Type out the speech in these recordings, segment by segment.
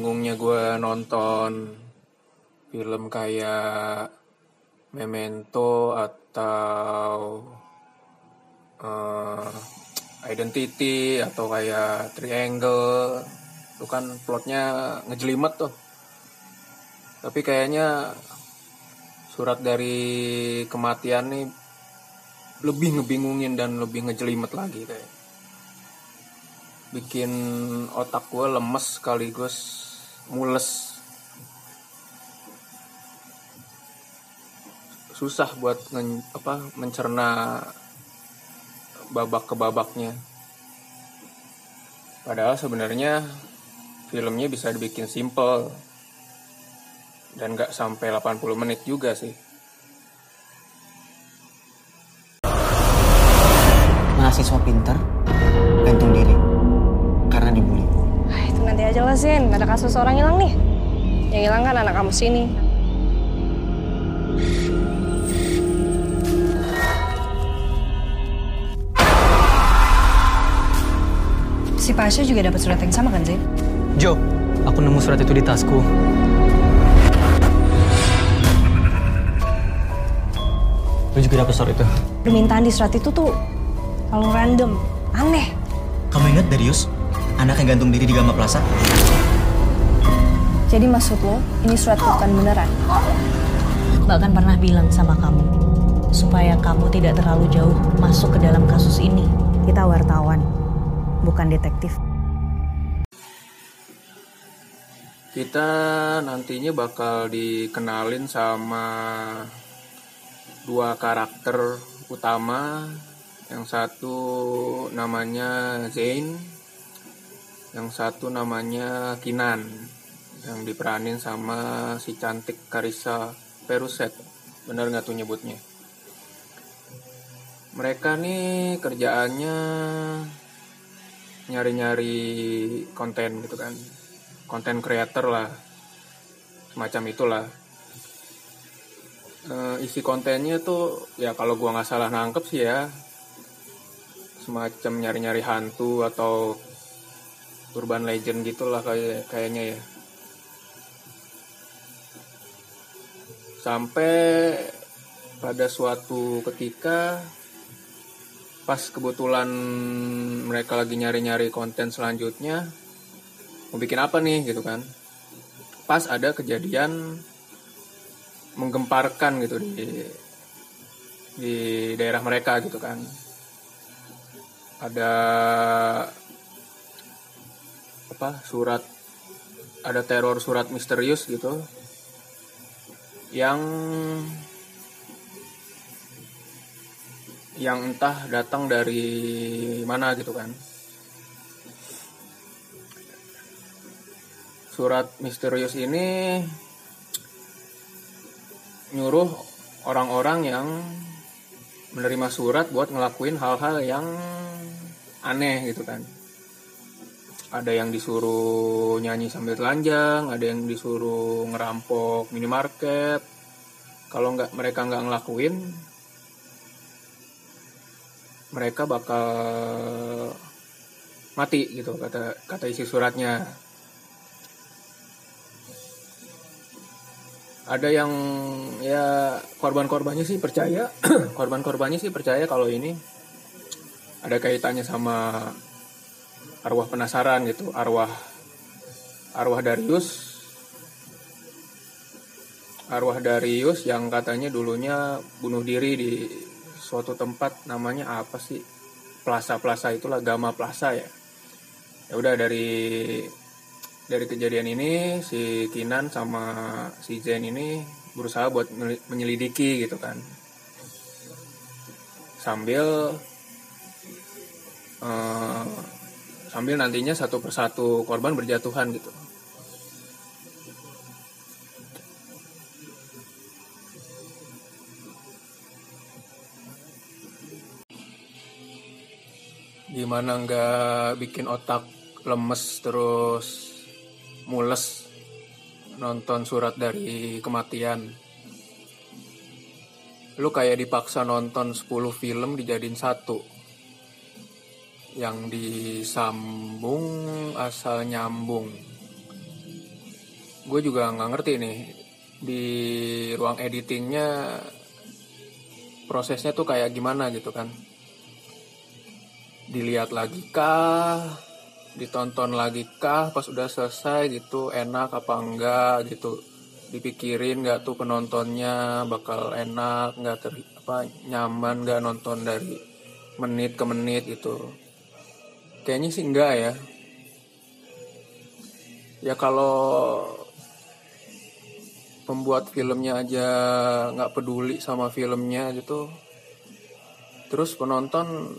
sebingung-bingungnya gue nonton film kayak Memento atau uh, Identity atau kayak Triangle. Itu kan plotnya ngejelimet tuh. Tapi kayaknya surat dari kematian nih lebih ngebingungin dan lebih ngejelimet lagi kayak. Bikin otak gue lemes sekaligus mules. Susah buat nge, apa mencerna babak ke babaknya. Padahal sebenarnya filmnya bisa dibikin simple dan gak sampai 80 menit juga sih. Mahasiswa pinter gantung. Ah, Zin, ada kasus orang hilang nih. Yang hilang kan anak kamu sini. Si Pasha juga dapat surat yang sama kan Zin? Jo, aku nemu surat itu di tasku. Lu juga dapat surat itu? Permintaan di surat itu tuh kalau random, aneh. Kamu ingat Darius? Anak yang gantung diri di Gama Plaza? Jadi maksud lo, ini surat bukan beneran? Bahkan pernah bilang sama kamu, supaya kamu tidak terlalu jauh masuk ke dalam kasus ini. Kita wartawan, bukan detektif. kita nantinya bakal dikenalin sama dua karakter utama yang satu namanya Zain yang satu namanya Kinan yang diperanin sama si cantik Karisa Peruset. Bener nggak tuh nyebutnya? Mereka nih kerjaannya nyari-nyari konten gitu kan. Konten creator lah semacam itulah. E, isi kontennya tuh ya kalau gua nggak salah nangkep sih ya semacam nyari-nyari hantu atau urban legend gitulah kayak kayaknya ya. Sampai pada suatu ketika pas kebetulan mereka lagi nyari-nyari konten selanjutnya mau bikin apa nih gitu kan. Pas ada kejadian menggemparkan gitu di di daerah mereka gitu kan. Ada apa surat ada teror surat misterius gitu yang yang entah datang dari mana gitu kan. Surat misterius ini nyuruh orang-orang yang menerima surat buat ngelakuin hal-hal yang aneh gitu kan ada yang disuruh nyanyi sambil telanjang ada yang disuruh ngerampok minimarket. Kalau nggak mereka nggak ngelakuin mereka bakal mati gitu kata kata isi suratnya. Ada yang ya korban-korbannya sih percaya. Korban-korbannya sih percaya kalau ini ada kaitannya sama arwah penasaran gitu arwah arwah Darius arwah Darius yang katanya dulunya bunuh diri di suatu tempat namanya apa sih? Plaza plaza itulah Gama Plaza ya. Ya udah dari dari kejadian ini si Kinan sama si Zen ini berusaha buat menyelidiki gitu kan. Sambil uh, sambil nantinya satu persatu korban berjatuhan gitu. Gimana nggak bikin otak lemes terus mules nonton surat dari kematian. Lu kayak dipaksa nonton 10 film dijadiin satu yang disambung asal nyambung. Gue juga nggak ngerti nih di ruang editingnya prosesnya tuh kayak gimana gitu kan? Dilihat lagi kah? Ditonton lagi kah? Pas udah selesai gitu enak apa enggak gitu? Dipikirin nggak tuh penontonnya bakal enak nggak ter apa nyaman nggak nonton dari menit ke menit gitu kayaknya sih enggak ya. Ya kalau pembuat filmnya aja nggak peduli sama filmnya gitu. Terus penonton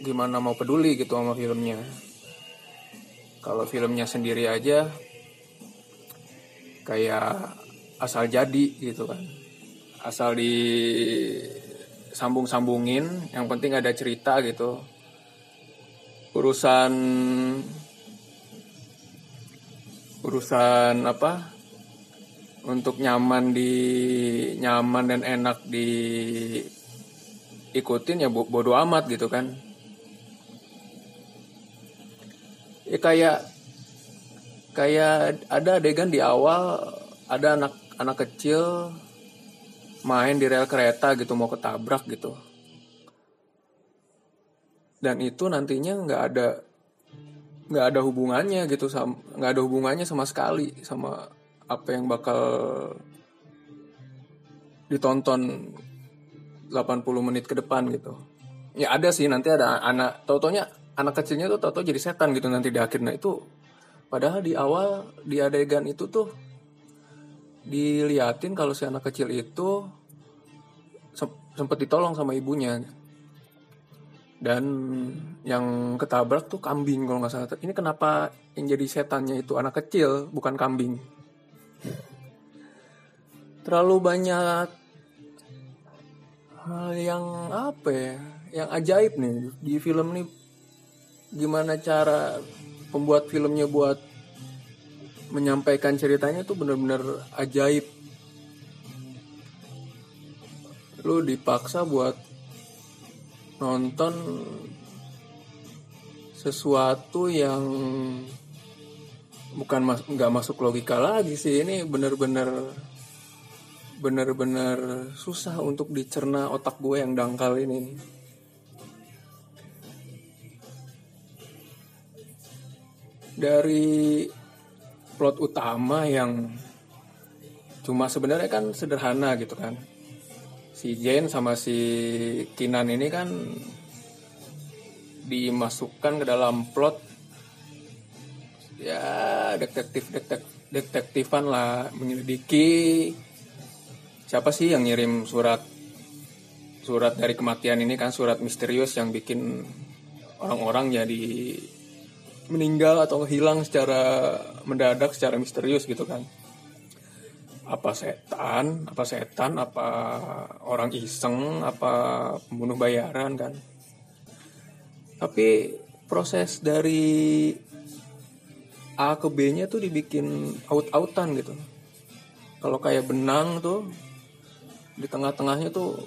gimana mau peduli gitu sama filmnya? Kalau filmnya sendiri aja kayak asal jadi gitu kan. Asal di sambung-sambungin yang penting ada cerita gitu. Urusan urusan apa? Untuk nyaman di nyaman dan enak di ikutin ya bo- bodo amat gitu kan. Ya kayak kayak ada adegan di awal ada anak anak kecil main di rel kereta gitu mau ketabrak gitu. Dan itu nantinya nggak ada nggak ada hubungannya gitu sama nggak ada hubungannya sama sekali sama apa yang bakal ditonton 80 menit ke depan gitu. Ya ada sih nanti ada anak tautonya anak kecilnya tuh tau jadi setan gitu nanti di akhir nah itu padahal di awal di adegan itu tuh diliatin kalau si anak kecil itu sem- sempet ditolong sama ibunya. Dan yang ketabrak tuh kambing kalau nggak salah. Ini kenapa yang jadi setannya itu anak kecil bukan kambing? Terlalu banyak hal yang apa ya yang ajaib nih di film nih. Gimana cara pembuat filmnya buat menyampaikan ceritanya tuh bener-bener ajaib. Lu dipaksa buat nonton sesuatu yang bukan mas nggak masuk logika lagi sih. Ini bener-bener bener-bener susah untuk dicerna otak gue yang dangkal ini. Dari plot utama yang cuma sebenarnya kan sederhana gitu kan. Si Jane sama si Kinan ini kan dimasukkan ke dalam plot ya detektif detek, detektifan lah menyelidiki siapa sih yang ngirim surat surat dari kematian ini kan surat misterius yang bikin orang-orang jadi meninggal atau hilang secara mendadak secara misterius gitu kan. Apa setan apa setan apa orang iseng apa pembunuh bayaran kan. Tapi proses dari A ke B nya tuh dibikin out-outan gitu. Kalau kayak benang tuh di tengah-tengahnya tuh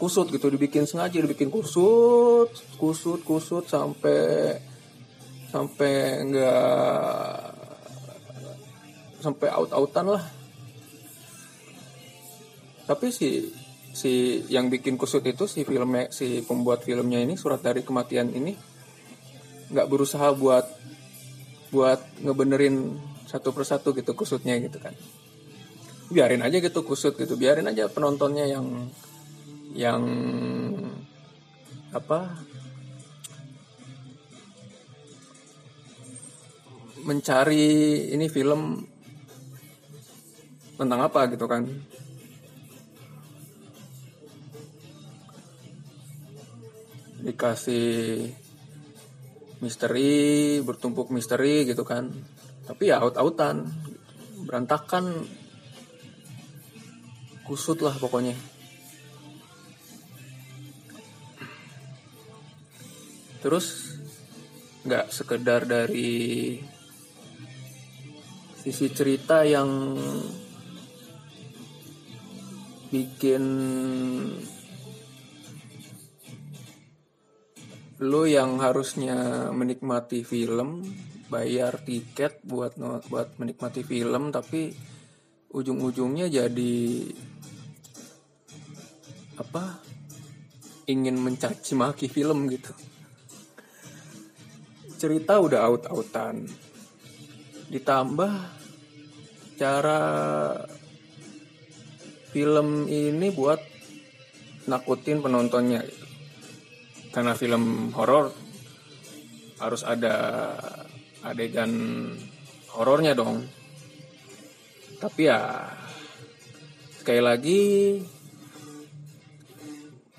kusut gitu dibikin sengaja dibikin kusut kusut kusut sampai sampai enggak sampai out-outan lah. Tapi si si yang bikin kusut itu si filmnya si pembuat filmnya ini surat dari kematian ini nggak berusaha buat buat ngebenerin satu persatu gitu kusutnya gitu kan. Biarin aja gitu kusut gitu biarin aja penontonnya yang yang apa mencari ini film tentang apa gitu kan. Dikasih misteri bertumpuk misteri gitu kan. Tapi ya out-outan berantakan. Kusut lah pokoknya. Terus nggak sekedar dari sisi cerita yang bikin lu yang harusnya menikmati film bayar tiket buat buat menikmati film tapi ujung-ujungnya jadi apa? Ingin mencaci maki film gitu. Cerita udah out-outan ditambah cara film ini buat nakutin penontonnya gitu. karena film horor harus ada adegan horornya dong tapi ya sekali lagi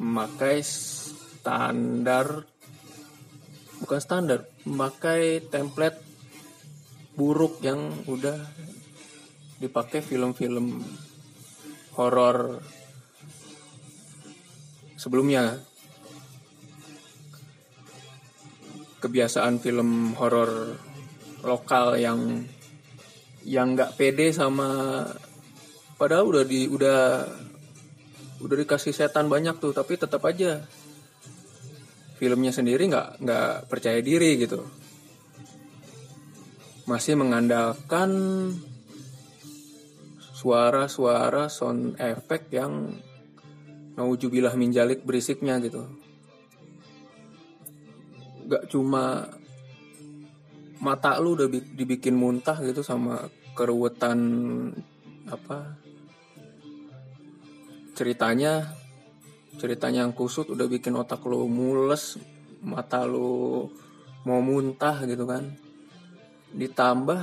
memakai standar bukan standar memakai template buruk yang udah dipakai film-film horor sebelumnya. Kebiasaan film horor lokal yang yang nggak pede sama padahal udah di udah udah dikasih setan banyak tuh tapi tetap aja filmnya sendiri nggak nggak percaya diri gitu masih mengandalkan suara-suara sound effect yang naujubillah minjalik berisiknya gitu. Nggak cuma mata lu udah bi- dibikin muntah gitu sama keruwetan apa ceritanya ceritanya yang kusut udah bikin otak lu mules mata lu mau muntah gitu kan ditambah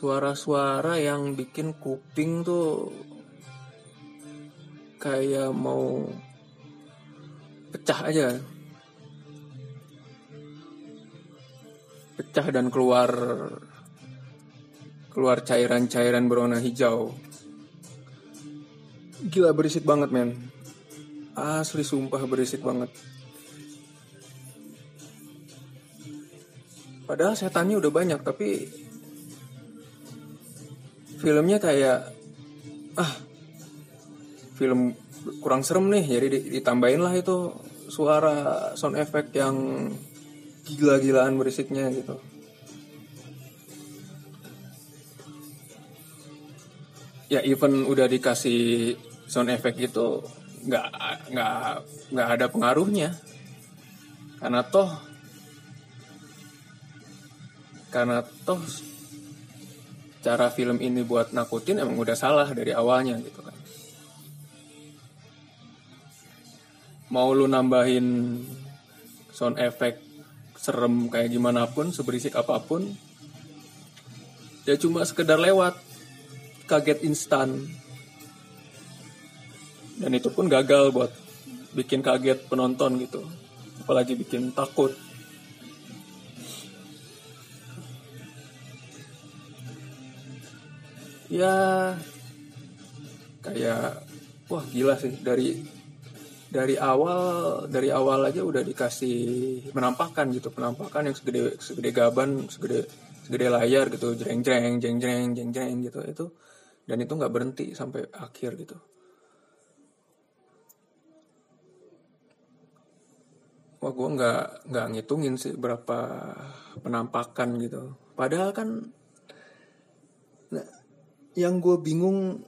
suara-suara yang bikin kuping tuh kayak mau pecah aja. Pecah dan keluar keluar cairan-cairan berwarna hijau. Gila berisik banget men. Asli sumpah berisik banget padahal setannya udah banyak tapi filmnya kayak ah film kurang serem nih jadi di- ditambahin lah itu suara sound effect yang gila-gilaan berisiknya gitu. Ya even udah dikasih sound effect gitu nggak nggak nggak ada pengaruhnya. Karena toh karena toh cara film ini buat nakutin emang udah salah dari awalnya gitu kan. Mau lu nambahin sound effect serem kayak gimana pun seberisik apa pun ya cuma sekedar lewat. Kaget instan. Dan itu pun gagal buat bikin kaget penonton gitu. Apalagi bikin takut ya kayak wah gila sih. Dari dari awal dari awal aja udah dikasih penampakan gitu. Penampakan yang segede segede gaban segede segede layar gitu. Jreng jreng jeng jreng jeng jreng gitu. Itu dan itu nggak berhenti sampai akhir gitu. Wah gue nggak nggak ngitungin sih berapa penampakan gitu. Padahal kan yang gue bingung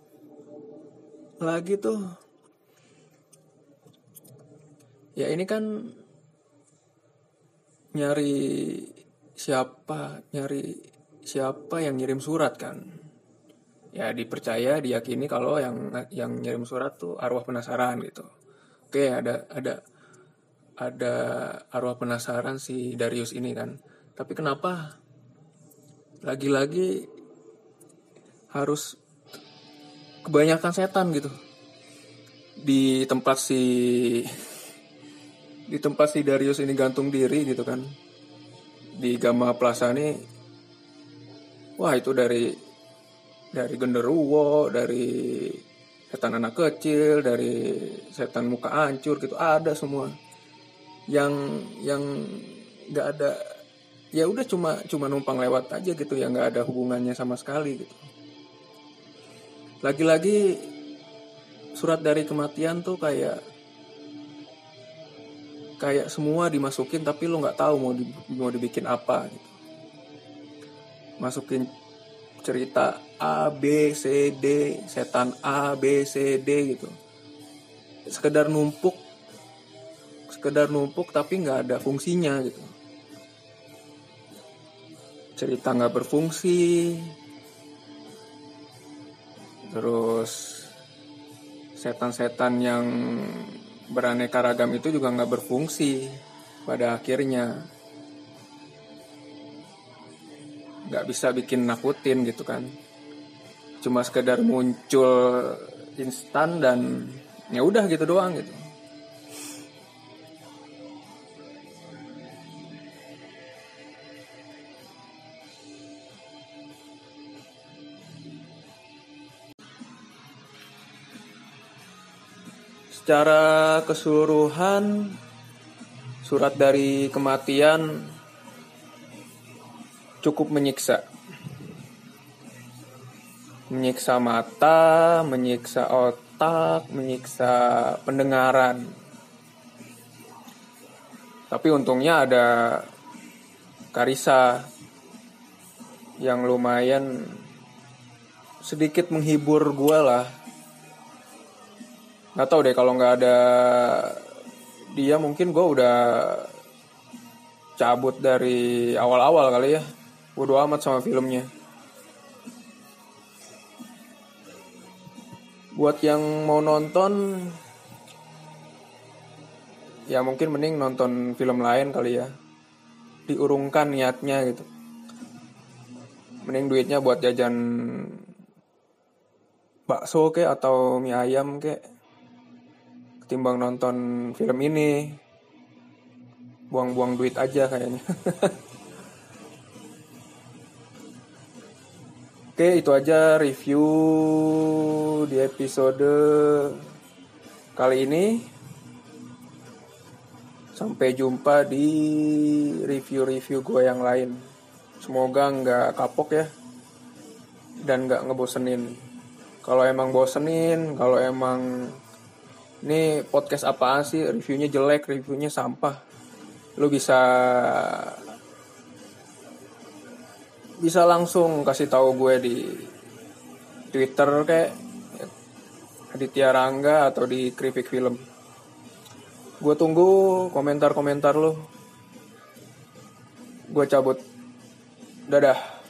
lagi tuh ya ini kan nyari siapa nyari siapa yang ngirim surat kan. Ya dipercaya diyakini kalau yang yang ngirim surat tuh arwah penasaran gitu. Oke ada ada ada arwah penasaran si Darius ini kan. Tapi kenapa lagi-lagi harus kebanyakan setan gitu. Di tempat si di tempat si Darius ini gantung diri gitu kan. Di Gama Plaza ini wah itu dari dari genderuwo dari setan anak kecil dari setan muka hancur gitu ada semua. Yang yang nggak ada ya udah cuma cuma numpang lewat aja gitu ya nggak ada hubungannya sama sekali gitu lagi-lagi surat dari kematian tuh kayak kayak semua dimasukin tapi lo nggak tahu mau di, mau dibikin apa gitu. Masukin cerita A B C D setan A B C D gitu. Sekedar numpuk sekedar numpuk tapi nggak ada fungsinya gitu. Cerita nggak berfungsi terus setan-setan yang beraneka ragam itu juga nggak berfungsi pada akhirnya. Nggak bisa bikin nakutin gitu kan. Cuma sekedar muncul instan dan ya udah gitu doang gitu secara keseluruhan surat dari kematian cukup menyiksa. Menyiksa mata, menyiksa otak, menyiksa pendengaran. Tapi untungnya ada Karisa yang lumayan sedikit menghibur gue lah. Gak tau deh kalau nggak ada dia mungkin gue udah cabut dari awal-awal kali ya. Bodo amat sama filmnya. Buat yang mau nonton ya mungkin mending nonton film lain kali ya. Diurungkan niatnya gitu. Mending duitnya buat jajan bakso kek atau mie ayam kek ketimbang nonton film ini buang-buang duit aja kayaknya Oke, itu aja review di episode kali ini. Sampai jumpa di review-review gue yang lain. Semoga nggak kapok ya. Dan nggak ngebosenin. Kalau emang bosenin, kalau emang ini podcast apaan sih, reviewnya jelek, reviewnya sampah. Lu bisa bisa langsung kasih tahu gue di Twitter kayak Aditya Rangga atau di Kripik Film. Gue tunggu komentar-komentar lo. Gue cabut. Dadah.